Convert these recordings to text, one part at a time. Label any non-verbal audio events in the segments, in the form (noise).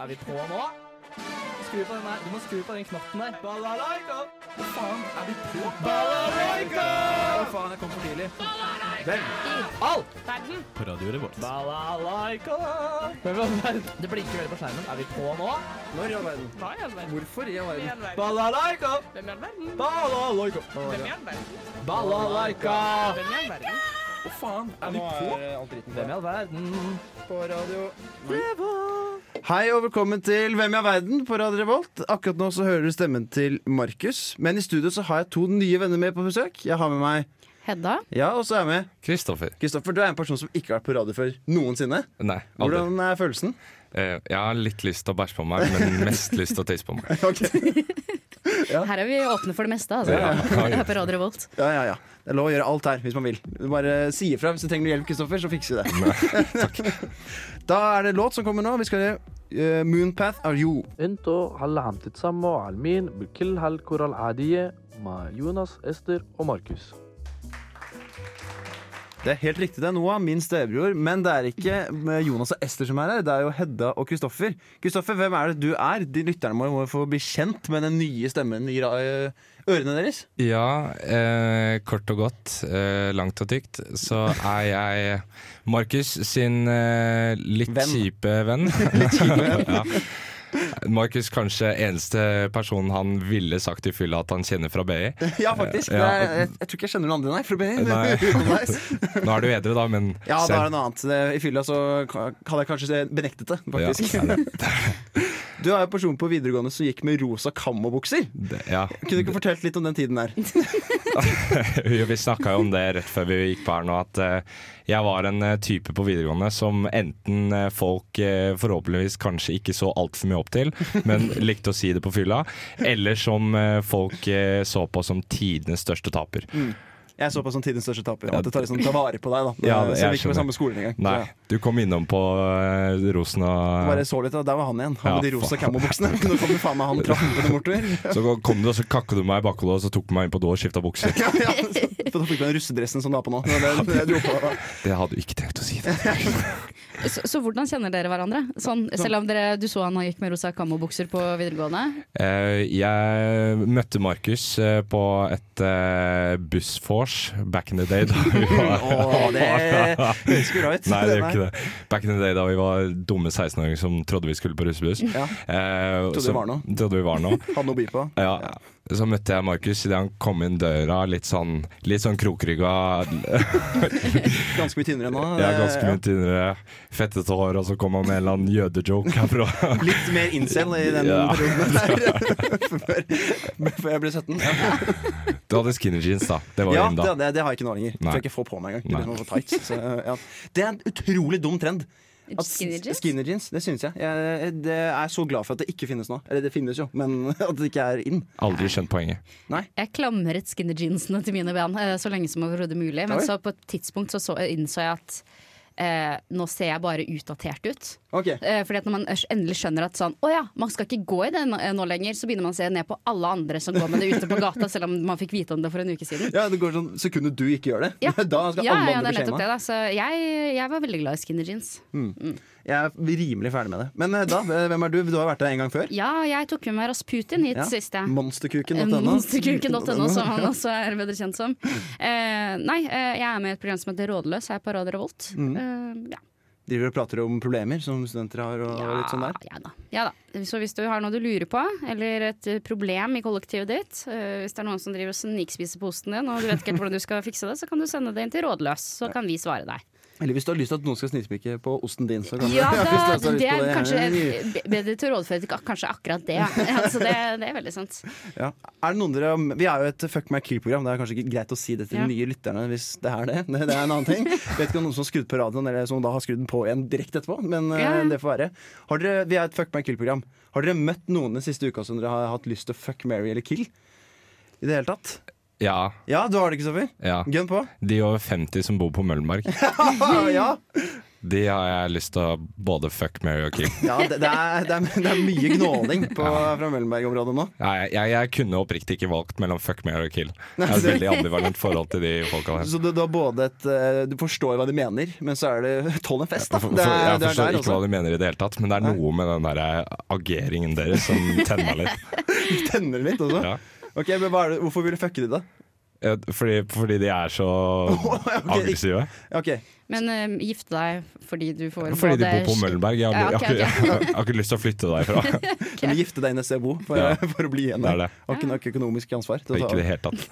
Er vi på nå? Skru på den der. Du må skru på den knotten der. Balalaika! Hva faen? Er vi på? Balalaika! Hva faen, jeg kom for tidlig. Hvem? I All! Verden. På vårt. Balalaika! Hvem i all verden? Det blinker veldig på skjermen. Er vi på nå? Når i all verden? Hva i all verden? Hvorfor i i all verden? Balalaika! Hvem i all verden? Balalaika! Hvem i all verden? Balalaika! Hvem i all verden? Hva faen? Er vi på? Hvem i all verden? på radio Hei og velkommen til Hvem i all verden på Radio Revolt. Akkurat nå så hører du stemmen til Markus. Men i studio så har jeg to nye venner med på besøk. Jeg har med meg Hedda. Ja, og så er jeg med Kristoffer. Kristoffer. Du er en person som ikke har vært på radio før noensinne. Nei, aldri. Hvordan er følelsen? Eh, jeg har litt lyst til å bæsje på meg, men mest lyst til å tisse på meg. (laughs) (laughs) Her er vi åpne for det meste, altså. Ja, ja, ja. Her på Radio Revolt. Ja, ja, ja. Det er lov å gjøre alt her hvis man vil. Du bare si ifra hvis du trenger hjelp, Kristoffer, så fikser vi det. (laughs) da er det låt som kommer nå. Vi skal gjøre uh, Moonpath Are You. انتوا هلا عم تتسمعوا على المين بكل هالكرة العادية مع يونس استر وماركوس Det er helt riktig, det er Noah, min stebror. Men det er ikke Jonas og Ester som er her, det er jo Hedda og Kristoffer. Kristoffer, hvem er det du er? De lytterne må jo få bli kjent med den nye stemmen i ørene deres. Ja, eh, kort og godt, eh, langt og tykt, så er jeg Markus sin eh, litt Venn. kjipe venn. (laughs) Litt kjipe venn. (laughs) ja. Markus kanskje eneste personen han ville sagt i fylla at han kjenner fra BI. (laughs) Ja, faktisk. Ja. Jeg, jeg, jeg tror ikke jeg kjenner noen andre, nei. fra BI. Nei. (laughs) (laughs) Nå er du edru, da, men Ja, da er det noe annet. I fylla så hadde jeg kanskje benektet det, faktisk. Ja, det- Du er jo person på videregående som gikk med rosa kammobukser. det- ja. Kunne du ikke fortalt litt om den tiden der? (laughs) Vi snakka jo om det rett før vi gikk på her nå, at eh, jeg var en eh, type på videregående som enten eh, folk forhåpentligvis kanskje ikke så altfor mye opp til, men (laughs) likte å si det på fylla, eller som folk så på som tidenes største taper. Jeg så på som tidens største taper. Måtte ta, liksom, ta vare på deg, da. Ja, så vi ikke på samme skolen engang. Nei, du kom innom på uh, rosen og Bare så litt, da. der var han igjen. Han Ja, med de rosa faen. camobuksene. (laughs) Nå du faen meg han trampende bortover. (laughs) Så kom du og så kakket du meg i bakhodet, og så tok du meg inn på do og skifta bukser. (laughs) Ja, ja. For da fikk du den russedressen som du har på nå. Det det, det. Det hadde du ikke tenkt å si. Det. Så, så hvordan kjenner dere hverandre? Sånn, selv om dere, du så han gikk med rosa kammobukser på videregående. Uh, jeg møtte Markus uh, på et uh, bussvors back in the day. Da vi (laughs) var, Åh, det høres ikke bra ut. (laughs) Nei, det gjør ikke det. Back in the day da vi var dumme 16-åringer som trodde vi skulle på russebuss. Ja. Uh, Trodde vi var noe. Trodde vi var noe. (laughs) Hadde noe å by på. Ja. Ja. Så møtte jeg Markus idet han kom inn døra, litt sånn, litt sånn krokrygga. (laughs) Ganske mye tynnere nå. Ja, ganske mye tynnere, fettete hår, og så kom han med en eller annen jødejoke herfra. (laughs) Litt mer incel i den Ja. perioden der. (laughs) før, før jeg ble 17. Ja, Du hadde skinny jeans, da. Det var ja det, det, det har jeg ikke nå lenger. Nei. tror jeg ikke jeg får på meg engang. Det, liksom å så, ja. det er en utrolig dum trend. At Skinny jeans? Skinny jeans, det syns jeg. jeg. Det er så glad for at det ikke finnes nå. Eller det finnes jo, men (laughs) at det ikke er in. Aldri skjønt poenget. Jeg klamret skinny jeansene til mine ben eh, så lenge som overhodet mulig. Men så på et tidspunkt så, så innså jeg at eh, nå ser jeg bare utdatert ut. Okay. Eh, fordi at når man endelig skjønner at sånn, å ja, man skal ikke gå i det nå nå lenger, så begynner man å se ned på alle andre som går med det ute på (laughs) gata, selv om man fikk vite om det for en uke siden. ja, Det går sånn sekundet du ikke gjør det. Ja. (laughs) Da skal Ja, alle ja, det andre er nettopp beskjema. det. Da. Så jeg, jeg var veldig glad i skinner jeans. Jeg er rimelig ferdig med det. Men eh, da, hvem er du? Du har vært der en gang før. Ja, jeg tok med meg Rasputin hit Ja. sist, jeg. Monsterkuken.no. Monsterkuken.no, som han (laughs) også er bedre kjent som. Uh, nei, uh, jeg er med i et program som heter Rådløs her på Radio Revolt. Mm. Uh, ja. Driver og prater om problemer som studenter har, og litt sånn der. Ja da. ja da. Så hvis du har noe du lurer på, eller et eh, problem i kollektivet ditt, eh, hvis det er noen som driver og snikspiser posten din, og du vet ikke helt hvordan du skal fikse det, så kan du sende det inn til Rådløs, så kan vi svare deg. Eller hvis du har lyst til at noen skal snispikke på osten din, så kan Ja, (laughs) du da, det, det er kanskje (laughs) bedre til å rådføre til kanskje akkurat det. Altså (laughs) det, det er veldig sant. Ja. Er det noen dere, vi er jo et Fuck my kill-program. Det er kanskje ikke greit å si det til Ja. de nye lytterne hvis det er det. Det, det er en annen ting. Vet ikke om noen som har skrudd på radioen, eller som da har skrudd den på igjen direkte etterpå. Men eh, Ja. det får være. Har dere, vi er et Fuck my kill-program. Har dere møtt noen den siste uka som dere har hatt lyst til å fuck, marry eller kill? I det hele tatt? Ja, Ja, du har det, Kristoffer? ja. Gun på. De over 50 som bor på Møllenberg, (laughs) ja, de har jeg lyst til å både fuck, marry og kill. ja det, det, er, det, er, det er mye gnåling på, fra Møllenberg-området nå. Ja, jeg, jeg, jeg kunne oppriktig ikke valgt mellom fuck, marry og kill. Jeg har et veldig ambivalent forhold til de folka der. Så du, du har både et eh, Du forstår hva de mener, men så er det tål en fest, da. For, Det for, jeg er forstår ikke ikke hva de mener i det hele tatt, men det er noe med den der ageringen deres som tenner litt. (laughs) Tenner litt også. Ja. Ok, men hva er det, Hvorfor vil du fucke de, da? Fordi, fordi de er så (laughs) aggressive. Ok, Men uh, gifte deg fordi du får Fordi de bor på Møllenberg. Jeg, har- jeg, ikke- jeg, jeg har ikke lyst til å flytte derfra. (laughs) (laughs) okay. Men gifte deg i jeg bo for, Ja. (laughs) for å bli igjen er der. Har ikke nok økonomisk ansvar. Til å Ikke det helt tatt.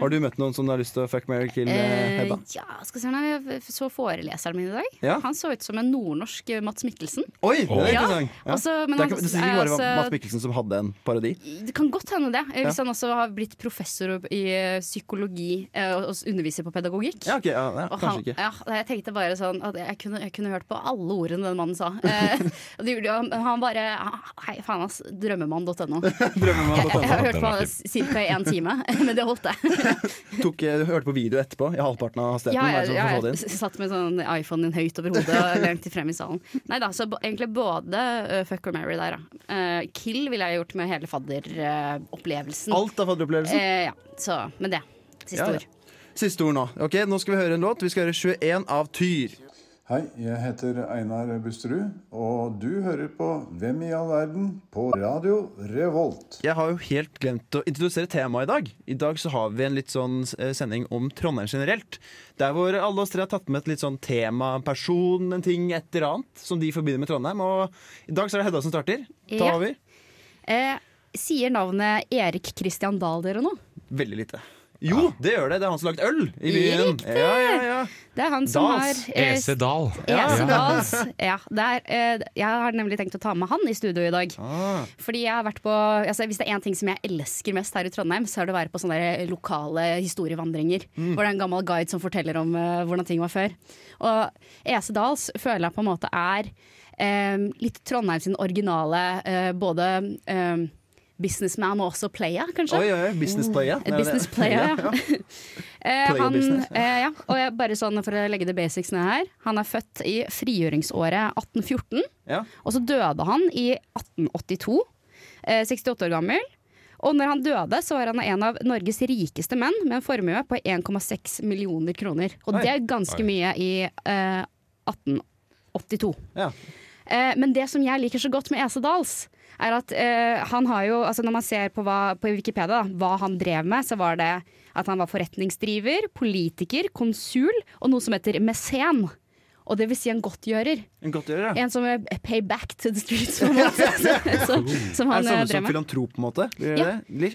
Har du møtt noen som du har lyst til å fuck, marry, kill, Eh, Hedda? ja, skal se her, jeg så foreleseren min i dag. Ja. Han så ut som en nordnorsk Mats Mikkelsen. Oi, det er interessant. Ja. Også, men det, er, det er sikkert bare altså- Mats Mikkelsen som hadde en parodi. Det kan godt hende det. Hvis Ja. han også har blitt professor i psykologi og underviser på pedagogikk. Ja, okay, ja, ja, Og kanskje han, ikke. ja, jeg tenkte bare sånn at jeg kunne, jeg kunne hørt på alle ordene den mannen sa. Eh, han bare Hei, faen ass. Drømmemann.no. Jeg, Drømmemann. (laughs) jeg, jeg har hørt på ca. én time, (laughs) men det holdt, det. (laughs) Tok, eh, du hørte på video etterpå i halvparten av hastigheten? Ja, jeg, jeg, det jeg satt med sånn iPhone din høyt over hodet og langt frem i salen. Nei da, så egentlig både uh, fuck or marry der, da. Uh, kill ville jeg gjort med hele fadderopplevelsen. Alt av fadderopplevelsen? Ja, så med det. Siste Ja, ja. ord. Siste ord nå. Ok, Nå skal vi høre en låt. Vi skal høre 21 av Tyr. Hei, jeg heter Einar Busterud, og du hører på Hvem i all verden på Radio Revolt. Jeg har jo helt glemt å introdusere temaet i dag. I dag så har vi en litt sånn eh, sending om Trondheim generelt. Der hvor alle oss tre har tatt med et litt sånn tema, person, en ting, et eller annet som de forbinder med Trondheim. Og i dag så er det Hedda som starter. Ta Ja. over. Eh, sier navnet Erik Kristian Dahl dere noe? Veldig lite. Jo, det gjør det. Det er han som har lagd øl i byen. Riktig! Ja, ja, ja. Det er han som Dals. har eh, EC Dahl. EC Dals. Ja, det er, eh, jeg har nemlig tenkt å ta med han i studio i dag. Ah, Fordi jeg har vært på altså Hvis det er én ting som jeg elsker mest her i Trondheim, så er det å være på sånne lokale historievandringer. Hvor det er en gammel guide som forteller om eh, hvordan ting var før. Og EC Dahls føler jeg på en måte er eh, litt Trondheim sin originale eh, både eh, businessman og også player, kanskje. oi, oi, oi. Business player. Et business player, ja. (laughs) Eh, Player han, business, eh, ja. Og jeg, bare sånn for å legge det basics ned her. Han er født i frigjøringsåret 1814, Ja. og så døde han i 1882. Eh, 68 år gammel. Og når han døde, så var han en av Norges rikeste menn med en formue på 1,6 millioner kroner. Og Oi. det er ganske mye i eh, 1882. Ja. Eh, men det som jeg liker så godt med Ese Dahls, er at eh, han har jo altså Når man ser på, hva, på Wikipedia da, hva han drev med, så var det at han var forretningsdriver, politiker, konsul og noe som heter mesen. Og det vil si en godtgjører. En godtgjører, ja. En som er pay back to the streets, på en måte. (laughs) som, som Er det eh, samme som filantrop, på en måte? Ja.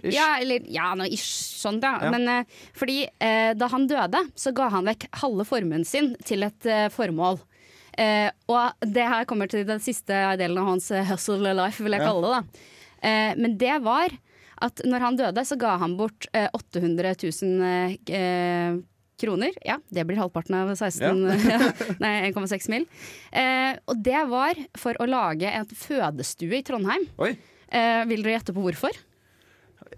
Ja, eller ja, noe ish sånt, ja. Ja. Men eh, fordi eh, da han døde, så ga han vekk halve formuen sin til et eh, formål. Eh, og det her kommer til den siste delen av hans eh, hustle life, vil jeg Ja. kalle det. da. Eh, men det var at når han døde, så ga han bort eh, 800 000 eh, eh, kroner. Ja, det blir halvparten av 16 (laughs) (laughs) Nei, 1,6 mil. Eh, og det var for å lage en fødestue i Trondheim. Eh, vil dere gjette på hvorfor?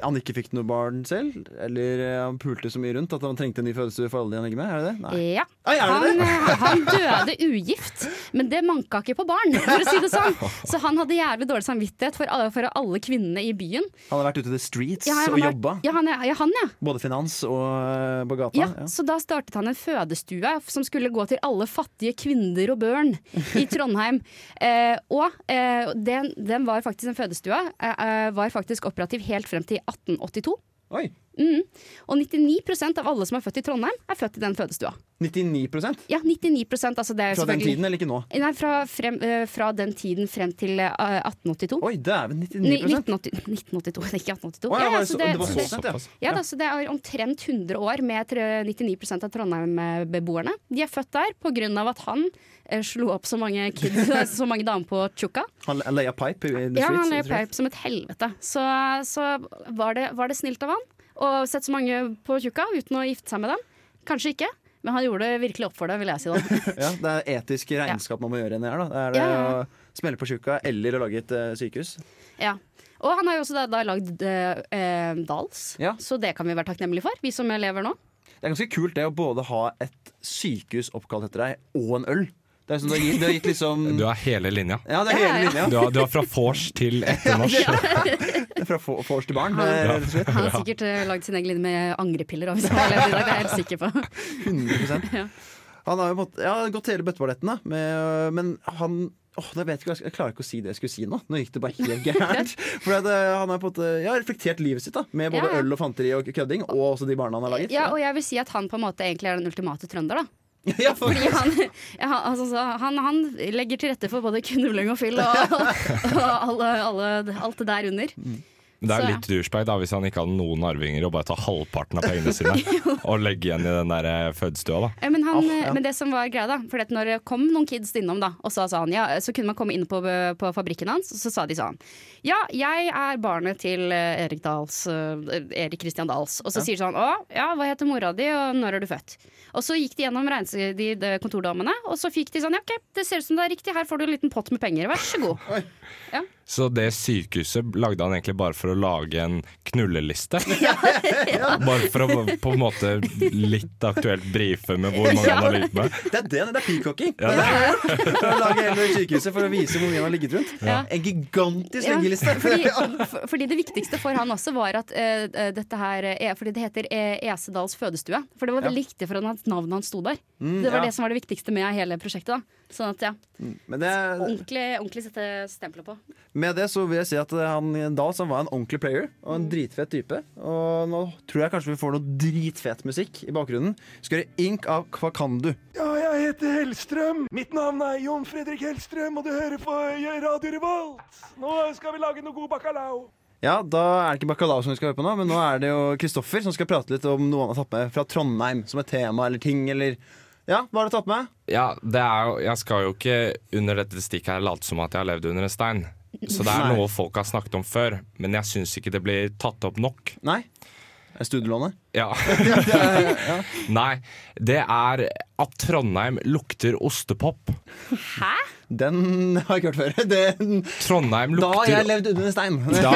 Han ikke fikk noe barn selv? Eller han pulte så mye rundt at han trengte en ny fødestue for alle de han ligger med? Er det det? Nei. Ja. Er Han, eh, han døde ugift, men det manka ikke på barn, for å si det sånn. Så han hadde jævlig dårlig samvittighet for alle, for alle kvinnene i byen. Han hadde vært ute i the streets Ja, og jobba. Ja, han, ja, ja, han, ja. Både finans og eh, på gata. Ja, Ja. Så da startet han en fødestue som skulle gå til alle fattige kvinner og børn i (laughs) Trondheim. Eh, og eh, den, den var faktisk en fødestue. Eh, eh, var faktisk operativ helt frem til 1882. Oi! Mm. Og 99% av alle som er født i Trondheim, er født i den fødestua. 99% Ja, 99% altså det er Fra den tiden, eller ikke nå? Nei, fra, frem, eh, fra den tiden frem til eh, 1882. Oi, dæven! Ni- 99 1980, 1982, ikke 1882. Å, ja, Ja, var det så så- det, det var så så det, sent, ja. ja da, så det er omtrent 100 år med 99% av Trondheim-beboerne. De er født der av at han eh, slo opp så mange kids, (laughs) så mange damer på tjukka. Han leia pipe i the Ja, han leia pipe som et helvete. Så, så var, det, var det snilt av han å sette så mange på tjukka uten å gifte seg med dem? Kanskje ikke. Men han gjorde det virkelig opp for det, vil jeg si da. (laughs) Ja, det er etiske regnskap man må gjøre inni her. Da. Det er det Ja, å smelle på tjukka eller å lage et uh, sykehus. Ja. Og han har jo også da, da lagd uh, Dals, Ja. så det kan vi være takknemlige for, vi som lever nå. Det er ganske kult det å både ha et sykehus oppkalt etter deg, og en øl. Det er sånn, du, har gitt, du har gitt liksom Du har hele linja. Ja, det er hele linja. Du har, du har fra vors til etternorsk. (laughs) Fra få- vors til barn. rett og slett. Han har sikkert eh, lagd sin egen linje med angrepiller. òg, Hvis han har levd i dag, det er jeg helt sikker på. 100 Ja. Han har jo måttet, ja, gått hele bøtteballetten, da. Med, men han Åh, jeg, vet ikke, jeg klarer ikke å si det jeg skulle si nå. Nå gikk det bare helt gærent. (laughs) For at, eh, han har på en måte ja, reflektert livet sitt da med både Ja, ja. øl og fanteri og kødding, og også de barna han har laget. Ja, og jeg vil si at han på en måte egentlig er den ultimate trønder, da. Ja, for- Fordi han, ja, altså, så han, han legger til rette for både knulling og fyll og, (laughs) og alle, alle, alt det der under. Men det er litt douchebag da, hvis han ikke hadde noen arvinger og bare tar halvparten av pengene sine (laughs) og legger igjen i den der fødstua. fødestua. da. Eh, Men, han, oh, ja. men det som var greia da For at når det kom noen kids innom da Og så sa han ja, så kunne man komme inn på, på fabrikken hans Og så sa de sånn Ja, jeg er barnet til eh, Erik Dals eh, Erik Kristian Dahls. Og så sier de sånn Å, ja, hva heter mora di Og når er du født? Og så gikk de gjennom de, de kontordamene Og så fikk de sånn Ja, ok, det ser ut som det er riktig Her får du en liten pott med penger Vær så god Så det sykehuset lagde han egentlig bare for å lage en knulleliste. (laughs) Bare for å på en måte litt aktuelt brife med hvor mange han har ligget med. Det er det, det er peacocking. Ja, det For å lage hele sykehuset for å vise hvor mye han har ligget rundt. Ja. En gigantisk Ja, liggeliste. fordi, (laughs) for, fordi det viktigste for han også var at uh, dette her eh, Fordi det heter eh, Esedals fødestue. For det var veldig viktig for han at navnet hans sto der. det var ja. det som var det viktigste med hele prosjektet. da Sånn at ja, Men det, ordentlig, ordentlig sette stempelet på. med det så vil jeg si at han da han var en ordentlig player og en dritfet type. Og nå tror jeg kanskje vi får noe dritfet musikk i bakgrunnen. Vi skal gjøre Ink av Kvakandu. Ja, jeg heter Hellstrøm. Mitt navn er Jon Fredrik Hellstrøm, og du hører på Radio Revolt. Nå skal vi lage noe god bacalao. Ja, da er det ikke Bacalao som vi skal høre på nå, men nå er det jo Kristoffer som skal prate litt om noe han har tatt med fra Trondheim som et tema eller ting, eller Ja, hva har du tatt med? Ja, det er jo, jeg skal jo ikke under dette stikket her late som at jeg har levd under en stein. Så det er Nei. noe folk har snakket om før, men jeg syns ikke det blir tatt opp nok. Nei? Studielånet? Ja. (laughs) Nei, det er at Trondheim lukter ostepop. Hæ? Den har jeg ikke hørt før. (laughs) Den, Trondheim da har jeg levd under en stein. da,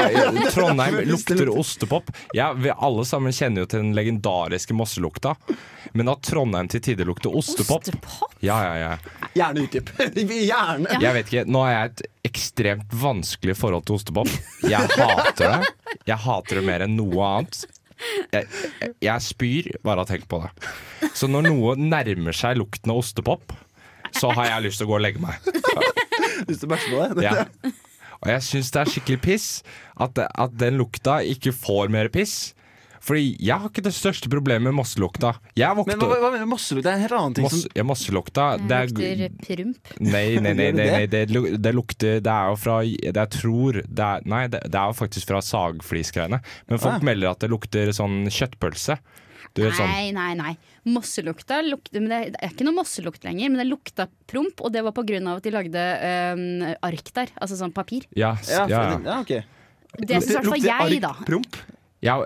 (laughs) Trondheim lukter ostepop. Ja, vi alle sammen kjenner jo til den legendariske Mosselukta. Men at Trondheim til tider lukter ostepop Ostepop? Ja, ja, ja. Gjerne utdyp. Gjerne. Jeg vet ikke, Nå har jeg et ekstremt vanskelig forhold til ostepop. Jeg hater det. Jeg hater det mer enn noe annet. Jeg, jeg, spyr bare av å tenke på det. Så når noe nærmer seg lukten av ostepop, så har jeg lyst til å gå og legge meg. Lyst til å bæsje på det. Ja. Og jeg syns det er skikkelig piss at, at den lukta ikke får mer piss. Fordi jeg har ikke det største problemet med mosselukta. Jeg Men hva, hva mener du med mosselukt? Det er en helt annen ting Moss, som ja, Mosselukta det er, Lukter promp. Nei, nei, nei, det nei, nei det? det, lu- det lukter Det er jo fra det Jeg tror det er, Nei, det, det er jo faktisk fra sagflisgreiene. Men folk Ah. melder at det lukter sånn kjøttpølse. Du vet sånn Nei, nei, nei. Mosselukta lukter men det, det er ikke noe mosselukt lenger, men det lukta promp, og det var på grunn av at de lagde øhm, ark der. Altså sånn papir. Ja, s- Ja, ja, ja. ja ok. Det syns i hvert fall Lukter jeg, da. ark Promp? (laughs) ja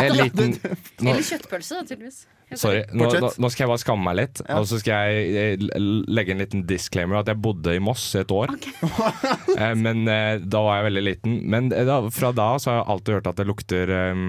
En liten nå, Eller kjøttpølse, da, tydeligvis. Sorry, nå, nå, nå skal jeg bare skamme meg litt. Ja. Og så skal jeg eh, legge en liten disclaimer at jeg bodde i Moss i et år. Okay. men eh, da var jeg veldig liten. Men eh, da, fra da så har jeg alltid hørt at det lukter eh,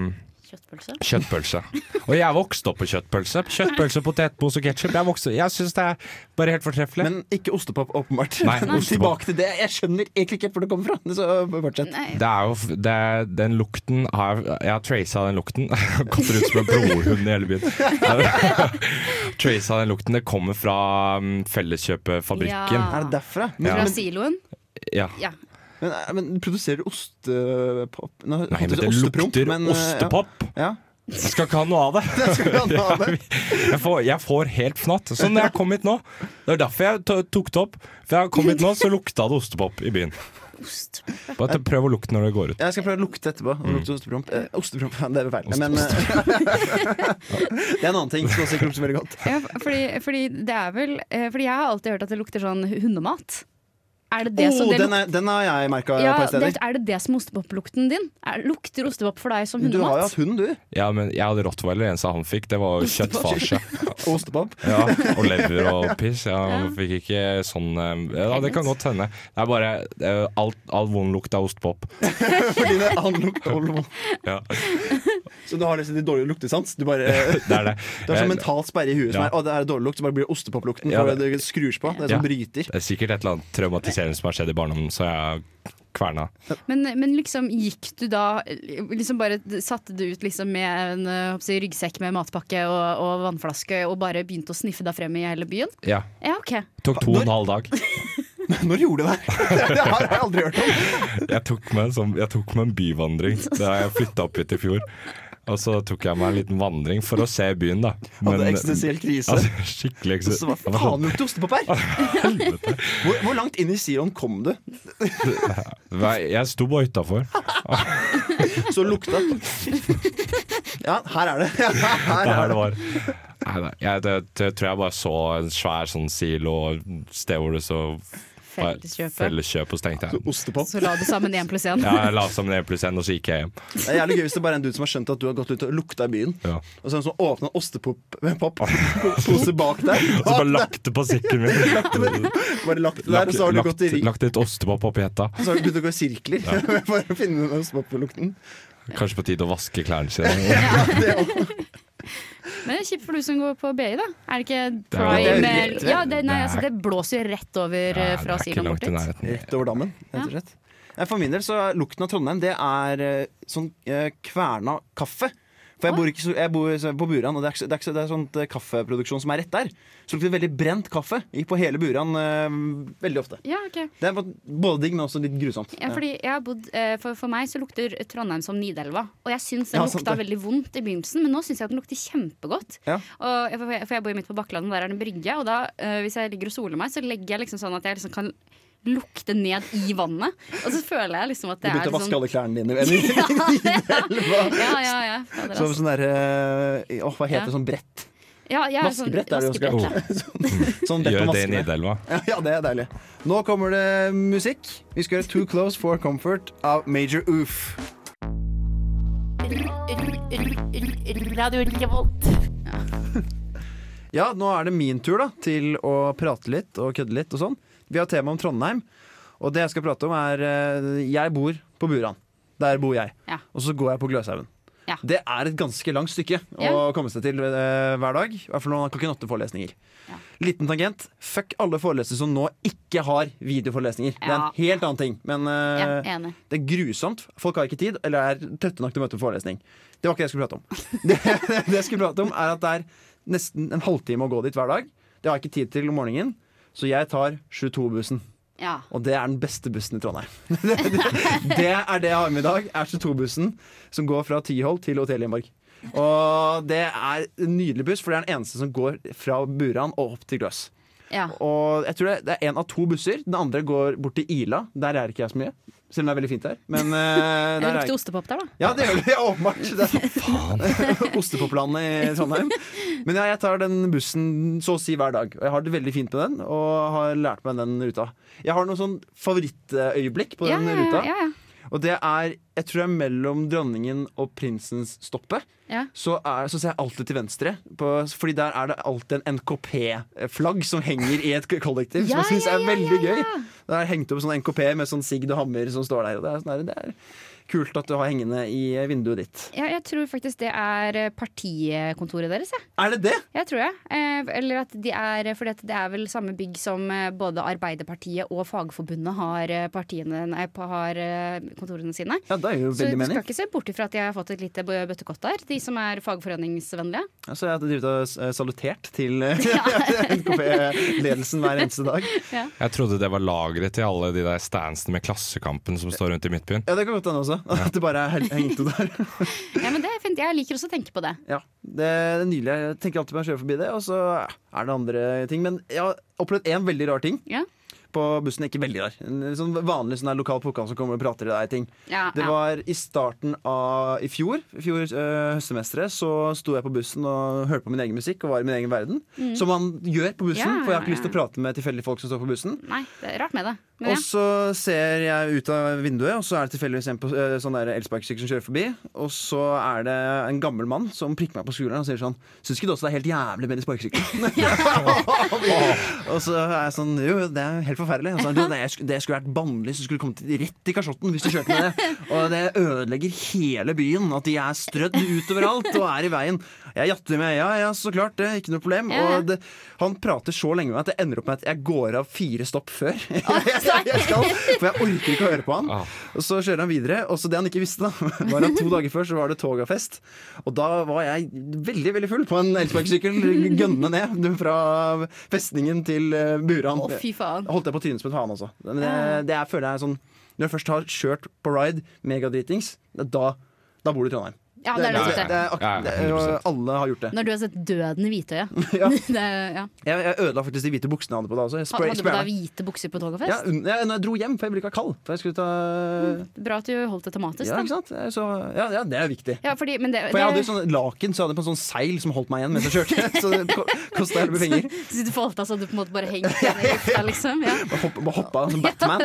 Kjøttpølse. Kjøttpølse. Og jeg vokste opp på kjøttpølse. Kjøttpølse, potetmos og ketsjup. Jeg, vokste- jeg syns det er bare helt fortreffelig. Men ikke ostepop, åpenbart. Nei, (laughs) ostepop. Tilbake til det. Jeg skjønner egentlig ikke hvor det kommer fra. Så fortsett. Det er jo det er, Den lukten har Jeg har tracet den lukten. (laughs) Gått ut som en blodhund i hele byen. (laughs) tracet den lukten. Det kommer fra um, Felleskjøpfabrikken. Ja. Er det derfra? Ja. Fra siloen? Ja. Ja. Men, eh, men produserer du ostepop Nå Nei, men det lukter men, eh, ostepop. Ja. Jeg skal ikke ha noe av det. (laughs) (laughs) Jeg får, jeg får helt fnatt. Sånn når jeg kom hit nå Det er derfor jeg tok det opp. For jeg kom hit nå, så lukta det ostepop i byen. Ost. Bare prøv å lukte når det går ut. Jeg skal prøve å lukte etterpå. Mm. Lukte ostepromp. Eh, ostepromp, det er feil. Men eh, (laughs) Det er en annen ting som også lukter veldig godt. Ja, fordi, fordi det er vel Fordi jeg har alltid hørt at det lukter sånn hundemat. Er det det som oh, det den, er, den har jeg merka Ja, det, er det det som er ostepoplukten din? Er, lukter ostepop for deg som Du har jo hatt hund, du. Ja, men jeg hadde rottweiler, det eneste han fikk, det var kjøttfarse. Ostepop. (laughs) Ja, og lever og piss. Ja, han fikk ikke sånn eh, Ja, det kan godt hende. Det er bare alt, all vond lukt av ostepop. (laughs) Fordi det er all lukt av Ja, Så du har liksom litt dårlig luktesans? Du bare (laughs) det er det. (laughs) Du har sånn Eh, mental sperre i huet som er Å, det er dårlig lukt, så bare blir ostepoplukten. Ja, det- det skrur på. Det er Ja. sånn bryter. Det er sikkert et eller annet traumatiserende som har skjedd i barndommen, så jeg kverna. Men, men liksom gikk du da liksom bare Satte du ut liksom med en eh, ryggsekk med matpakke og, og vannflaske og bare begynte å sniffe deg frem i hele byen? Ja. Ja, OK. Tok to og en halv dag. (laughs) (laughs) Når gjorde du det? (laughs) Det har jeg aldri hørt om. Jeg tok meg en, sånn, jeg tok meg en byvandring da jeg flytta opp hit i fjor. Og så tok jeg meg en liten vandring for å se byen, da. Hadde eksistensiell krise. (laughs) altså, skikkelig Så hva faen lukter ostepop her? Hvor, hvor langt inn i siloen kom du? Jeg sto bare utafor. Så lukta Ja, her er det. Det Her er det det. var. Nei, nei, jeg, det, det tror jeg bare så en svær sånn silo, sted hvor det så Felleskjøpet. felleskjøp, så tenkte jeg Ostepop. Så la du sammen én pluss én. ja, jeg la sammen én pluss én, og så gikk jeg hjem. Det er jævlig gøy hvis det bare er en dude som har skjønt at du har gått ut og lukta i byen. Ja. Og så er det sånn en ostepop-pose bak der. (laughs) Og så bare lagt det på sikken min. (laughs) Bare lagt det der, og så har du gått i ring. lagt et ostepop oppi hetta. Og så har du begynt å gå i sirkler for (laughs) å finne den ostepop-lukten. Kanskje på tide å vaske klærne sine. Det er jo- Men det er kjipt for du som går på BI, da. Er det ikke prime det er Ja, det, nei, altså, det blåser jo rett over ja, fra er ikke siloen bort dit. Rett over dammen, rett og slett. For min del så er lukten av Trondheim Det er eh, sånn eh, kverna kaffe. For jeg bor, ikke så, jeg bor på Buran, og det er, ikke så- det er, ikke så- det er sånn eh, kaffeproduksjon som er rett der. Så lukter det veldig brent kaffe i- på hele Buran eh, veldig ofte. Ja, ok. Det er både digg, men også litt grusomt. Ja, fordi jeg har bodd, eh, for, for meg så lukter Trondheim som Nidelva. Og jeg syns det Ja, sant lukta det. veldig vondt i begynnelsen, men nå syns jeg at den lukter kjempegodt. Ja. Og, jeg- for, jeg, for jeg bor jo midt på Bakklandet, og der er det en brygge. Og da, eh, hvis jeg ligger og soler meg, så legger jeg liksom sånn at jeg liksom kan lukte ned i vannet. Og så føler jeg liksom at det Du det begynte er å vaske liksom alle klærne (laughs) (laughs) dine. Ja, ja, ja. Som sånn derre Åh, hva heter det? Ja. Sånn brett? ja, ja sånn- Vaskebrett er det jo skal. (laughs) Sånn Gjør det i. Nidelva. Ja, ja, det er deilig. Nå kommer det musikk. Vi skal gjøre Too Close for Comfort av Major Oof. Ja, nå er det min tur da til å prate litt og kødde litt og sånn. Vi har tema om Trondheim, og det jeg skal prate om er eh, Jeg bor på Buran. Der bor jeg. Ja. Og så går jeg på Gløshaugen. Ja. Det er et ganske langt stykke å Ja. komme seg til eh, hver dag. I hvert fall når man har klokken åtte-forelesninger. Ja. Liten tangent. Fuck alle forelesere som nå ikke har videoforelesninger. Det er Ja. en helt annen ting. Men eh, Ja, enig. det er grusomt. Folk har ikke tid, eller er trøtte nok til å møte på forelesning. Det var ikke det jeg skulle prate om. (laughs) Det, det jeg skulle prate om, er at det er nesten en halvtime å gå dit hver dag. Det har jeg ikke tid til om morgenen, så jeg tar 22-bussen. Ja. Og det er den beste bussen i Trondheim. (laughs) Det, er det jeg har med i dag. Er 22-bussen som går fra Tyholt til Hotell Gjenborg. Og det er en nydelig buss, for det er den eneste som går fra Buran og opp til Gløs. Ja. Og jeg tror det, er en av to busser. Den andre går bort til Ila. Der er ikke jeg så mye. Selv om det er veldig fint (laughs) der. Men uh, Det der er lukter ostepop der, da. ja, det gjør det. Ja, (laughs) åpenbart. Det er (laughs) Ostepoplandet i Trondheim. Men ja, jeg tar den bussen så å si hver dag. Og jeg har det veldig fint med den, og har lært meg den ruta. Jeg har noen sånn favorittøyeblikk på Ja, den ja, ruta. ja, ja. Og det er jeg tror det er mellom dronningen og prinsens stoppet. Ja. Så, er, så ser jeg alltid til venstre, på, fordi der er det alltid en NKP-flagg som henger i et kollektiv. Ja, som jeg syns ja, er veldig gøy. Det er hengt opp sånn NKP med sånn sigd og hammer som står der. Og det, er sånn der, det er kult at du har hengende i vinduet ditt. Ja, jeg tror faktisk det er eh, partikontoret deres. Jeg, Er det det? jeg tror jeg. Eh, eller at de er For det er vel samme bygg som eh, både Arbeiderpartiet og Fagforbundet har, eh, partiene, nei, har eh, kontorene sine. Ja, det er jo veldig mening. Så du skal ikke se bort ifra at de har fått et lite bøttekott der, de som er fagforeningsvennlige. Så jeg har drevet og eh, salutert til eh, (laughs) NKP-ledelsen (laughs) hver eneste dag. Jeg trodde det var lageret til alle de der standsene med Klassekampen som står rundt i Midtbyen. Ja, det kan godt hende også. (laughs) At det bare er hel- der. (laughs) Ja, men det er fint. Jeg liker også å tenke på det. Ja, det er nydelig. Jeg tenker alltid på å kjøre forbi det, og så er det andre ting. Men jeg har opplevd én veldig rar ting. Ja. På bussen. Ikke veldig rar. Sånn vanlig sånn lokal pokal som kommer og prater til deg ting. Ja, Det ja. var i starten av i fjor, i fjor øh, høstsemesteret, så sto jeg på bussen og hørte på min egen musikk og var i min egen verden. Som man gjør på bussen, Mm. Ja, for jeg har ikke lyst til å prate med tilfeldige folk som står på bussen. Nei, det er rart med det. Men Og så ser jeg ut av vinduet, og så er det tilfeldigvis en på øh, sånn elsparkesykkel som kjører forbi. Og så er det en gammel mann som prikker meg på skulderen og sier sånn Syns ikke du også det er helt jævlig med de sparkesyklene? (laughs) (laughs) og så er jeg sånn Jo, det er helt forferdelig. Er han, «Du, det, sk- det skulle vært bannlyst, du skulle kommet rett i kasjotten hvis du kjørte med det. (laughs) Og det ødelegger hele byen, at de er strødd utover alt og er i veien. Jeg jatter med ja, ja, så klart, det er ikke noe problem. Ja, ja. Og det, han prater så lenge med meg at det ender opp med at jeg går av fire stopp før. (laughs) jeg, jeg skal, for jeg orker ikke å høre på han. Ah. Og så kjører han videre. Og så det han ikke visste, da (laughs) var at to dager før så var det togafest. Og da var jeg veldig veldig full på en elsparkesykkel, gønne ned fra festningen til eh, Buran. Å, fy faen. Holdt jeg på trynet som et faen altså. Men det, det er, føler jeg er sånn Når jeg først har kjørt på ride, megadritings, da, da bor du i Trondheim. Ja, det er det det. Det er, det, 100%. alle har gjort det. Når du har sett døden i hvitøyet. (laughs) Ja. (laughs) er- ja. Jeg, jeg ødela faktisk de hvite buksene jeg hadde på da også. Jeg spray, Hadde du på da hvite bukser på tog og fest? ja, når jeg dro hjem, for jeg ble ikke kald. Jeg ta Bra at du holdt det tematisk. Ja, ikke sant? Så, ja, ja, det er viktig. Ja, fordi, men det, For jeg hadde jo sånn laken, så jeg hadde på en sånn seil som holdt meg igjen mens jeg kjørte. (laughs) Så det ko- kosta hele mye penger. Så sitter folta så du på en måte bare henger igjen i lufta, liksom. Ja. Bare hoppa, bare hoppa som Batman.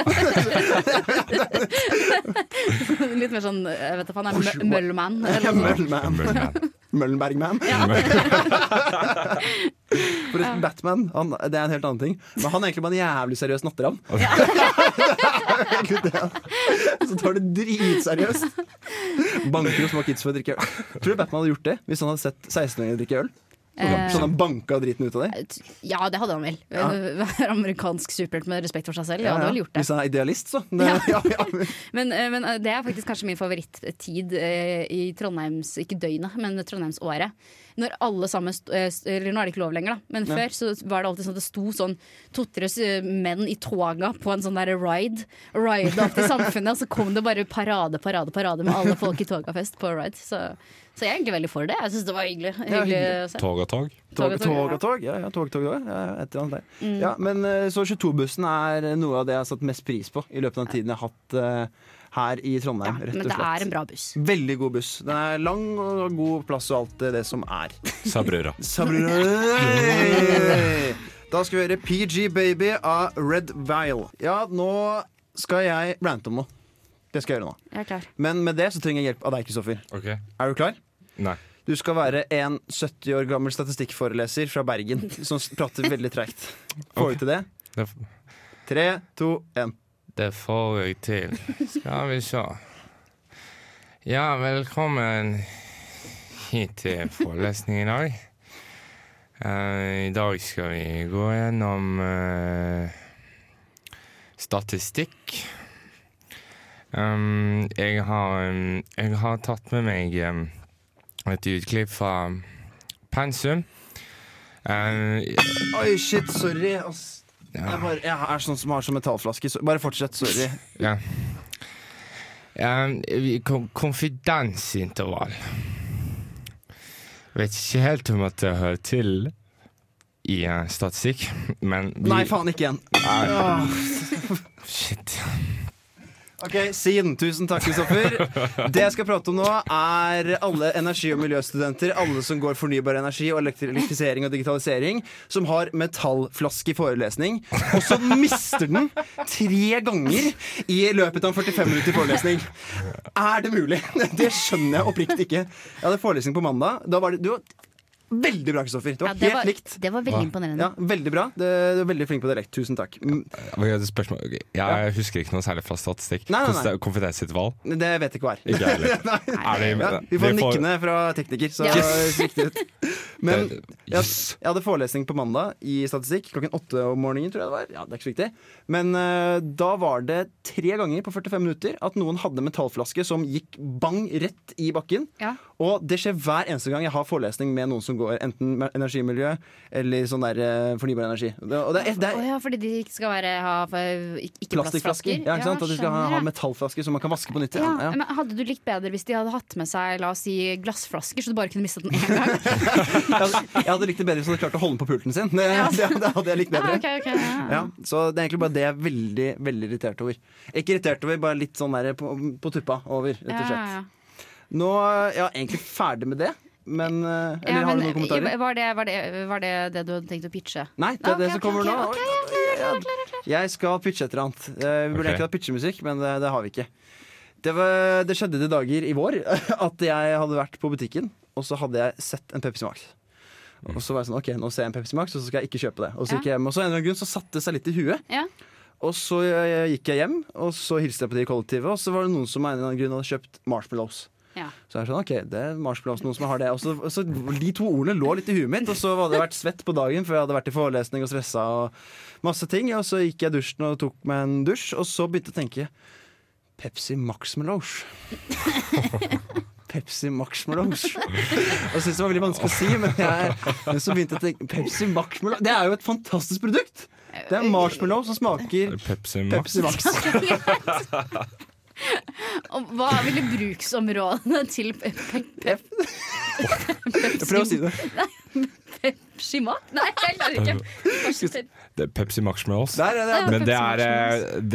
Litt mer sånn jeg vet da faen, er Møllmann. eller Møllenman. Møllenbergman. (laughs) For Batman han, det er en helt annen ting. Men han er egentlig bare en jævlig seriøs natteravn. Ja. (laughs) Så tar det dritseriøst. Banker og små kids for å drikke øl. Tror du Batman hadde gjort det hvis han hadde sett 16-åringer drikke øl? Eh, Sånn han banka driten ut av deg? Ja, det hadde han vel. (laughs) Være amerikansk superhelt med respekt for seg selv. Ja, hadde vel gjort det. Hvis han er idealist, så. Det, (laughs) ja. Ja, (laughs) Men, eh, men eh, det er faktisk kanskje min favorittid eh, i Trondheims Ikke døgnet, men Trondheimsåret. Når alle sammen eh, Eller nå er det ikke lov lenger, da. Men Ja. før så var det alltid sånn at det sto sånn to-tres eh, menn i toga på en sånn der ride. Ride opp til samfunnet, og så kom det bare parade, parade, parade med alle folk i togafest på ride. Så, så jeg er egentlig veldig for det. Jeg syns det var hyggelig. hyggelig. Tog og tog. Tog og tog, tog ja. tog. Ja, ja, tog, tog, tog. Ja, et eller annet der. Mm. Ja, men eh, så 22-bussen er noe av det jeg har satt mest pris på i løpet av den tiden jeg har hatt her i Ja, Trondheim. rett men det er en bra buss. Veldig god buss. Den er lang og god plass og alt det, som er. (laughs) Sa. Sabrina. Da skal vi høre PG Baby av Red Vile. Ja, nå skal jeg rante om noe. Det skal jeg gjøre nå. Jeg er klar. Men med det så trenger jeg hjelp av deg, Kristoffer. Ok. Er du klar? Nei. Du skal være en 70 år gammel statistikkforeleser fra Bergen som prater veldig treigt. Får du til det? Det, Tre, to, én. Det får jeg til. Skal vi se. Ja, velkommen hit til forelesning i dag. Uh, I dag skal vi gå gjennom uh, statistikk. Um, jeg, har, um, jeg har tatt med meg um, et utklipp fra pensum. Oi, shit, sorry. ass. Ja. Jeg, bare, jeg er sånn som har sånn metallflaske. Så bare fortsett. Sorry. Ja. Um, konfidensintervall. Vet ikke helt om at det hører til i uh, statistikk, men vi Nei, faen, ikke igjen. Uh, Shit. Ok, Sin. Tusen takk, Kristoffer. Det jeg skal prate om nå, er alle energi- og miljøstudenter, alle som går fornybar energi og elektrifisering og digitalisering, som har metallflaske i forelesning, og så mister den tre ganger i løpet av en 45 minutter forelesning. Er det mulig? Det skjønner jeg oppriktig ikke. Jeg hadde forelesning på mandag. Da var det, du veldig bra, Kristoffer. Det Ja, var det, helt var, likt. det var veldig Hva? imponerende. Ja, Veldig bra. Det, du er veldig flink på dialekt. Tusen takk. Ja, spørsmål? Jeg husker ikke noe særlig fra statistikk. Nei, nei, nei. Det vet jeg ikke hva er. Ikke jeg heller. (laughs) Er det, Ja, vi får nikkene fra tekniker, så Yes. riktig ut. (laughs) Men jeg, jeg hadde forelesning på mandag i statistikk klokken åtte om morgenen, tror jeg det var. Ja, det er ikke så viktig. Men uh, da var det tre ganger på 45 minutter at noen hadde metallflaske som gikk bang rett i bakken. Ja. Og det skjer hver eneste gang jeg har forelesning med noen som går enten med energimiljø eller sånn der uh, fornybar energi. Det, og det er, det er ja, fordi de ikke skal være, ha ikke plastflasker. Ja, ikke sant? At de skal ha, ha metallflasker som man kan vaske på nytt. Ja, Ja. Men Hadde du likt bedre hvis de hadde hatt med seg la oss si, glassflasker, så du bare kunne mistet den én gang? (laughs) Jeg, hadde, jeg hadde likt det bedre hvis han hadde klart å holde den på pulten sin. Det, det, det hadde jeg likt Ja, bedre. okay, ok, ja. Ja, så det er egentlig bare det jeg er veldig veldig irritert over. Ikke irritert over, bare litt sånn der på, på tuppa over, rett og slett. ja, ja. Nå er jeg egentlig ferdig med det, men eh, Eller Ja, har du noen kommentarer? Var det, var, det, var det det du hadde tenkt å pitche? Nei, det er okay, det som kommer okay, nå. Okay, jeg jeg jeg skal pitche et eller annet. Eh, Vi burde egentlig ha pitchemusikk, men det, det har vi ikke. Det, var, det skjedde de dager i vår (laughs) at jeg hadde vært på butikken, og så hadde jeg sett en Pepsi Max. Og så var jeg sånn, ok, nå ser jeg en Pepsi Max, og så skal jeg ikke kjøpe det. Og så gikk jeg hjem, og så en eller annen grunn så satte det seg litt i huet. Ja. Og så eh, gikk jeg hjem, og så hilste jeg på de i kollektivet, og så var det noen som av en eller annen grunn hadde kjøpt marshmallows. Ja. Så jeg er sånn, ok, det er marshmallows, noen som har det. Og så, og så De to ordene lå litt i huet mitt, og så hadde jeg vært svett på dagen for jeg hadde vært i forelesning og stressa og masse ting. Og så gikk jeg i dusjen og tok meg en dusj, og så begynte jeg å tenke Pepsi Maxmallows. (laughs) Pepsi Maxmallows. Og jeg syntes det var veldig vanskelig å si, men, jeg, men så begynte jeg å tenke Pepsi Maxmallows Det er jo et fantastisk produkt! Det er marshmallow som smaker Pepsi Max. Pepsi Max. (laughs) Og hva ville bruksområdene til pe pe pe Prøv å si det. Pepsi Max? Nei, jeg klarer ikke. Det er Pepsi Marshmallows. Der er det. Men det er, eh,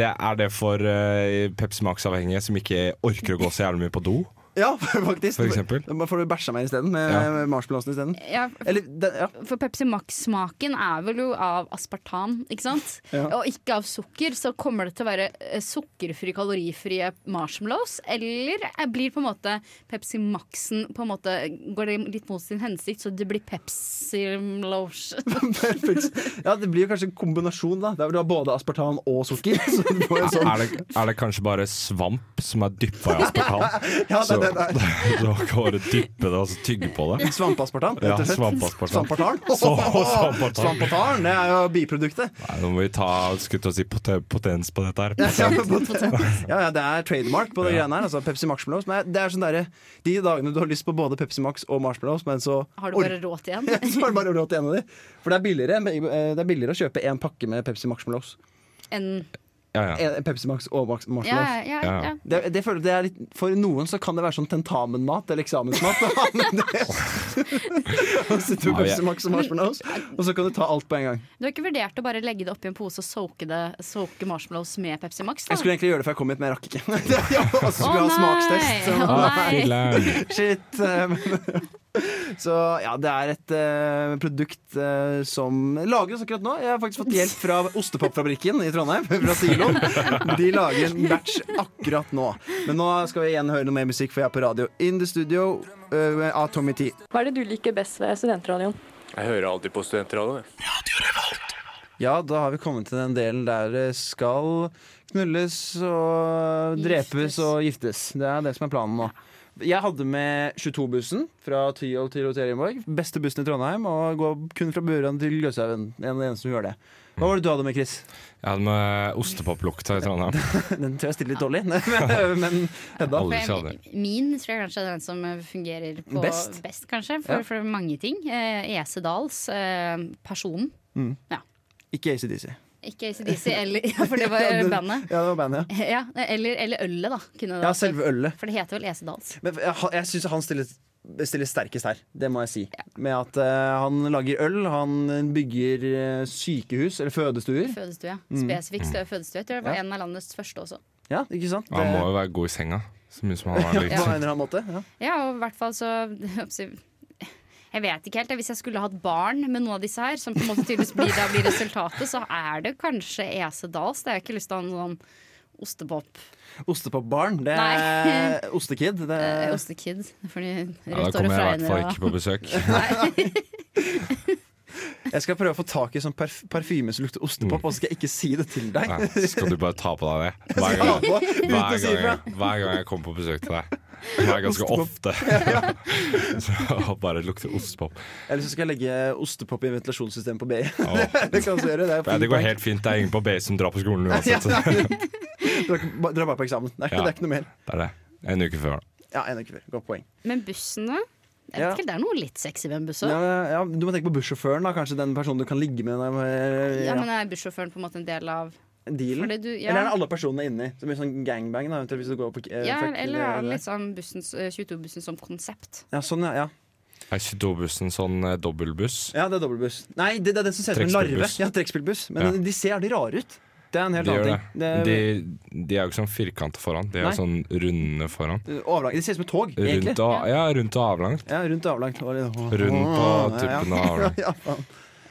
det er det for eh, Pepsi Max-avhengige som ikke orker å gå så jævlig mye på do, Ja, (laughs) faktisk. for eksempel. Da får du bæsja mer isteden, med Ja. med marshmallowsen isteden. Ja, Eller, ja. for Pepsi Max-smaken er vel jo av aspartam, ikke sant? (laughs) Ja. Og ikke av sukker. Så kommer det til å være eh, sukkerfri, kalorifrie marshmallows? Eller eh, blir på en måte Pepsi Maxen på en måte Går det litt mot sin hensikt, så det blir Pepsi Lows? (laughs) ja, det blir jo kanskje en kombinasjon, da. Der du har både aspartam og sukker. Så du får en sånn Er det, er det kanskje bare svamp som er dyppa i aspartam? Ja, Så det, der. (laughs) Du kan bare dyppe det altså tygge på det? Svampeaspartam, Ja, rett og slett. svampeaspartam. Svampartan. (laughs) Svampartan. Svampartan, det er jo biproduktet. Nei, nå må vi ta skutt og si potens på dette her. Ja, ja, ja, det er trademark på det Ja. greiene her. Altså Pepsi Marshmallows. Men det er sånn derre De dagene du har lyst på både Pepsi Max og marshmallows, men så Har du bare råd til én? (laughs) så har du bare råd til en av de. For det er billigere, eh, det er billigere å kjøpe en pakke med Pepsi Marshmallows. En Ja, ja. En Pepsi Max og Max Ja, marshmallows. ja, Ja. ja. Det, det føler, det er litt, for noen så kan det være sånn tentamenmat eller eksamensmat. (laughs) (laughs) Og så tok Pepsi Max og marshmallows, og så kan du ta alt på en gang. Du har ikke vurdert å bare legge det oppi en pose og soake, det, soake marshmallows med Pepsi Max? Da? Jeg skulle egentlig gjøre det før jeg kom hit, men jeg rakk ikke. (laughs) og så Å skulle jeg ha nei! smakstest. Så, Å nei! Shit. eh, men- (laughs) Så ja, det er et uh, produkt uh, som lagres akkurat nå. Jeg har faktisk fått hjelp fra Ostepopfabrikken i Trondheim, (laughs) fra Siloen. De lager en batch akkurat nå. Men nå skal vi igjen høre noe mer musikk, for jeg er på radio In the Studio uh, av Tommy T. Hva er det du liker best ved studentradioen? Jeg hører alltid på studentradioen. Ja, da har vi kommet til den delen der det skal knulles og drepes Giftes. og giftes. Det er det som er planen nå. Jeg hadde med 22-bussen fra Tyholt til Roterienborg. Beste bussen i Trondheim. Og går kun fra Buran til Gløshaugen. En av de eneste som gjør det. Hva var det du hadde med, Chris? Jeg hadde med ostepoplukta i Trondheim. (laughs) Den tror jeg stiller litt dårlig. (laughs) Men Hedda? Min tror jeg kanskje er den som fungerer på Best. best, kanskje, for, Ja. for mange ting. Eh, Esedals, eh, Personen. Ikke ACDC. Ikke ACDC, eller ja, For det var (laughs) Ja, det- bandet. Ja, det var bandet, ja. Ja, eller, eller ølet, da. Kunne Ja, selve ølet. For det heter vel Esedals. Men jeg, jeg syns han stiller, stiller sterkest her. Det må jeg si. Med at uh, han lager øl, han bygger eh, sykehus, eller fødestuer. Fødestue. Mm. Spesifikt stø- fødestue. Det var Ja. en av landets første også. Ja, ikke sant? Han må jo være god i senga. Så mye som han har (laughs) ja, på en eller annen måte. Ja. Ja, og i hvert fall så (laughs) Jeg vet ikke helt. Hvis jeg skulle hatt barn med noen av disse her, som på en måte tydeligvis blir, da blir resultatet, så er det kanskje Esedals. Det har jeg ikke lyst til å ha en sånn ostepop. Ostepopbarn. Det er Ostekid. Det Eh, er, Ostekid. Fordi Ja, da kommer jeg i hvert fall ikke på besøk. (laughs) (laughs) jeg skal prøve å få tak i sånn parf parfyme som lukter ostepop, og så skal jeg ikke si det til deg. Nei, skal du bare ta på deg det (laughs) hver gang, hver gang, jeg, hver gang jeg kommer på besøk til deg. Det er ganske ofte. (laughs) (laughs) Så bare lukter ostepop. Eller så skal jeg legge ostepop i ventilasjonssystemet på BI. (laughs) Det kan gjøre. Det, er Nei, det går helt fint. Det er ingen på BI som drar på skolen uansett. Dra bare på eksamen. Det er, Ja. det er ikke noe mer. Det er det. En uke før. Ja, en uke før. Godt poeng. Men bussene Jeg vet ikke, Det er noe litt sexy ved en buss òg. Ja, Ja, du må tenke på bussjåføren, da. Kanskje den personen du kan ligge med. Ja, men er bussjåføren på en måte en del av Dealen. fordi du, ja. Eller er det alle personene inni? Som i sånn gangbang? Da, hvis du går på eh, ja, fuck, eller er det eller- litt sånn bussens, eh, 22-bussen som konsept? Ja, sånn, ja. ja. Er 22-bussen sånn eh, dobbeltbuss? Ja, det er dobbeltbuss. Nei, det, det er den som ser ut som en larve. Trekkspillbuss. Ja, trekkspillbuss. Men Ja. de ser jævlig rare ut. Det er en helt De gjør annen det. ting. Det De, de er jo ikke sånn firkanta foran, de er Nei. sånn runde foran. er overlang. De ser ut som et tog, egentlig. Rundt og, ja, rundt og avlangt. Ja, rundt og avlangt. Og litt- Rund på tuppene og (laughs) avlangt. Ja, faen.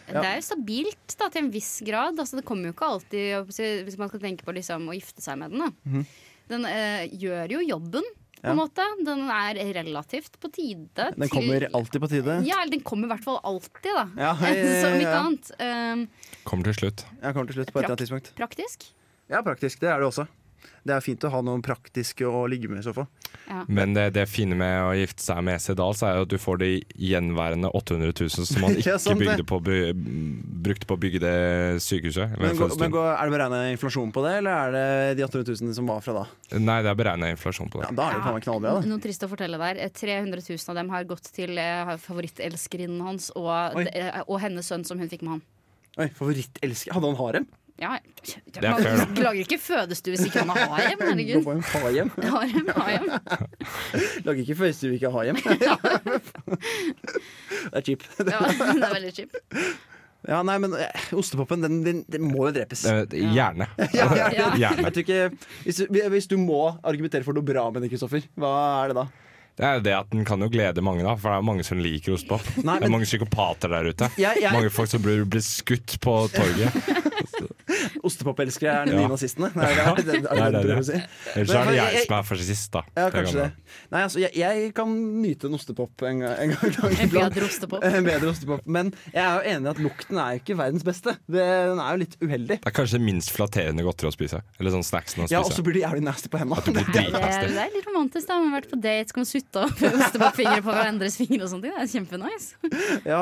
Ja. Det er jo stabilt da, til en viss grad. Altså, det kommer jo ikke alltid Hvis man skal tenke på liksom, å gifte seg med den. Da. Mhm. Den øh, gjør jo jobben, på en måte. Den er relativt på tide. Den til- kommer alltid på tide. Ja, eller den kommer i hvert fall alltid, da. Ja, ja, ja, (laughs) Som ikke ja. annet. Um, Kommer til slutt. Ja, kommer til slutt på et eller annet tidspunkt. praktisk. Ja, praktisk. Det er det også. Det er fint å ha noen praktiske å ligge med i så fall. Ja. Men det, det fine med å gifte seg med Sedal, så er jo at du får de gjenværende 800 000 som man (laughs) ikke Ja, bygde på, by- brukte på å bygge det sykehuset. Men, gå, men gå, Er det beregna inflasjon på det, eller er det de 800 000 som var fra da? Nei, det er beregna inflasjon på det. Ja. Da er det faen meg knallbra, da. Noe trist å fortelle der. Eh, 300 000 av dem har gått til eh, favorittelskerinnen hans og, eh, og hennes sønn som hun fikk med han. Oi, Favorittelsker Hadde han harem? Ja, Det er fair, da. (laughs) lager ikke fødestue hvis ikke man har hjem, (laughs) Gå Herregud. en harem. Harem, harem. Lager ikke fødestue ikke har hjem. (laughs) det er cheap. Ja, det er veldig cheap. Ja, nei, men eh, ostepopen, den, den, den må jo drepes. Gjerne. Ja, ja, ja. Jeg tror ikke, hvis, du- hvis du må argumentere for noe bra med det, Kristoffer, hva er det da? Det er jo det at den kan jo glede mange, da. For det er mange som liker ostepop. Nei, Det er mange psykopater der ute. Jeg- jeg- Mange folk som blir, blir skutt på torget. (laughs) Ostepopelskere er de Ja. nye nazistene? Nei, det er, det, er, Det er det, det, si. Ellers er det jeg- som er fascist, da. Ja, kanskje det. Nei, altså, jeg, jeg kan nyte en ostepop en gang, en gang, en gang En bedre ostepop. En bedre ostepop. Men jeg er jo enig i at lukten er jo ikke verdens beste. Det, den er jo litt uheldig. Det er kanskje det minst flatterende godteri å spise. Eller sånn snacksen å Ja, og så blir de jævlig nasty på hendene. Det, (laughs) Det, det er litt romantisk. da Man har vært på date, skal man sutte opp ostepopfingre på hverandres fingre og sånne ting. Det er kjempenice. Ja,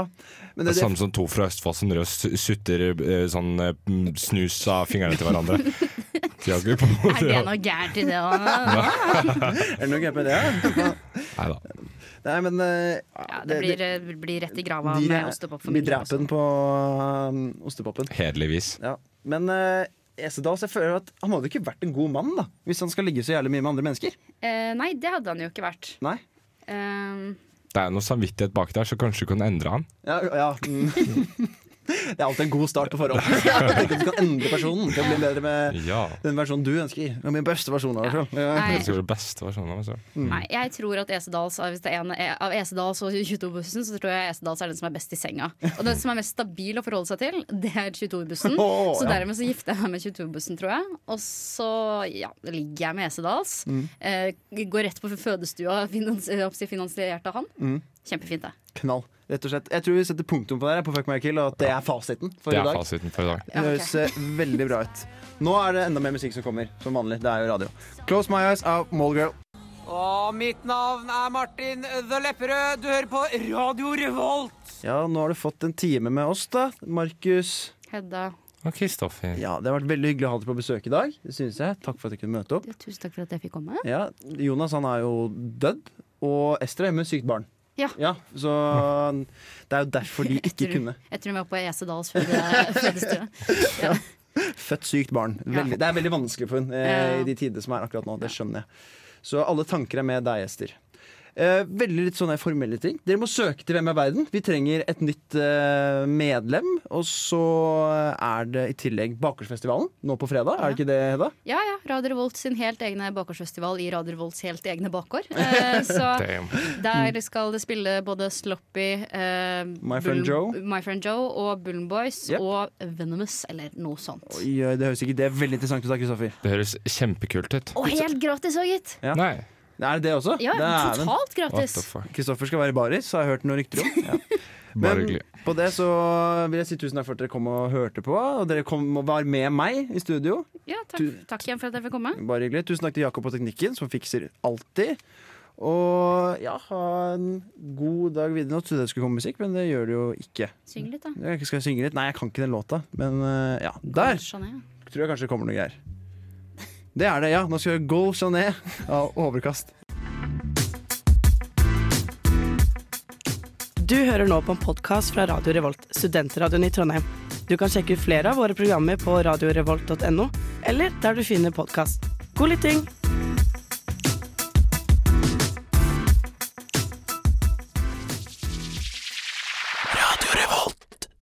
men Det det, er samme som to fra Østfold som driver sutter eh, sånn eh, snus av fingrene til hverandre. (laughs) De Er det noe gærent i det? da? (laughs) er det noe gærent med det? Nei da. Nei, men uh, Ja, det blir, det, blir rett i grava de- med Vi De dreper den på um, ostepopen. Hederligvis. Ja. Men uh, Esedals, jeg føler at han hadde ikke vært en god mann da hvis han skal ligge så jævlig mye med andre mennesker. Eh, nei, det hadde han jo ikke vært. Nei. um, Det er noe samvittighet bak der, så kanskje du kan endre han. Ja, ja. Mm. (laughs) Det er alltid en god start på forhold. (laughs) Tenk at Du kan endre personen til å bli bedre med Ja. den versjonen du ønsker. Og min beste versjon av meg selv. Mm. Nei, jeg tror at Esedals Hvis det er en av Esedals og 22-bussen, så tror jeg Esedals er den som er best i senga. Og den som er mest stabil å forholde seg til, det er 22-bussen. Oh, Så ja. dermed så gifter jeg meg med 22-bussen, tror jeg. Og så ja, ligger jeg med Esedals. Mm. Eh, går rett på fødestua, (laughs) finans, finansiert av han. Mm. Kjempefint, det. Knall. Rett og slett. Jeg tror vi setter punktum på det her på Fuck My Kill, og at det er fasiten for Det i er dag. fasiten for i dag. Det høres eh, veldig bra ut. Nå er det enda mer musikk som kommer, som vanlig. Det er jo radio. Close My Eyes av Mallgirl. Og mitt navn er Martin The Lepperød. Du hører på Radio Revolt. Ja, nå har du fått en time med oss, da. Markus. Hedda, Og Kristoffer. Ja, Det har vært veldig hyggelig å ha deg på besøk i dag. Det synes jeg. Takk for at jeg kunne møte opp. tusen takk for at jeg fikk komme. Ja, Jonas han er jo dødd, og Ester er hjemme med sykt barn. Ja. Så det er jo derfor de ikke kunne. kunne. tror hun var på Esedals (laughs) fødestue. ja. Født sykt barn. Veldig, Det er veldig vanskelig for henne eh, i de tider som er akkurat nå. Det skjønner jeg. Så alle tanker er med deg, Ester. Eh, veldig litt sånne formelle ting. Dere må søke til Hvem er verden. Vi trenger et nytt eh, medlem. Og så er det i tillegg Bakgårdsfestivalen nå på fredag. Er det ikke det, Hedda? Ja, ja. Radio Revolt sin helt egne bakgårdsfestival i Radio Revolts helt egne bakgård. (laughs) Eh, så der skal det spille både Sloppy, eh, My Friend Joe. My Friend Joe og Bullen Boys Yep. og Venomous, eller noe sånt. Oi, det høres ikke Det er veldig interessant ut, da, Kristoffer. Det høres kjempekult ut. Og helt gratis òg, gitt! Ja. Nei. Er det det også? Ja, Dæven. totalt gratis. Kristoffer skal være i baris, har jeg hørt noen rykter om. Ja. Men på det så vil jeg si tusen takk for at dere kom og hørte på. Og dere kom og var med meg i studio. Ja, takk, takk igjen for at jeg fikk komme. Bare hyggelig. Tusen takk til Jakob og teknikken, som fikser alltid. Og ja, ha en god dag videre. Nå trodde jeg det skulle komme musikk, men det gjør det jo ikke. Syng litt, da. Jeg skal synge litt. Nei, jeg kan ikke den låta, men eh, ja. Der tror jeg kanskje det kommer noe greier. Det er det, ja. Nå skal vi Gold Chanet av Overkast. Du hører nå på en podkast fra Radio Revolt, studentradioen i Trondheim. Du kan sjekke ut flere av våre programmer på radiorevolt.no, eller der du finner podkast. God lytting!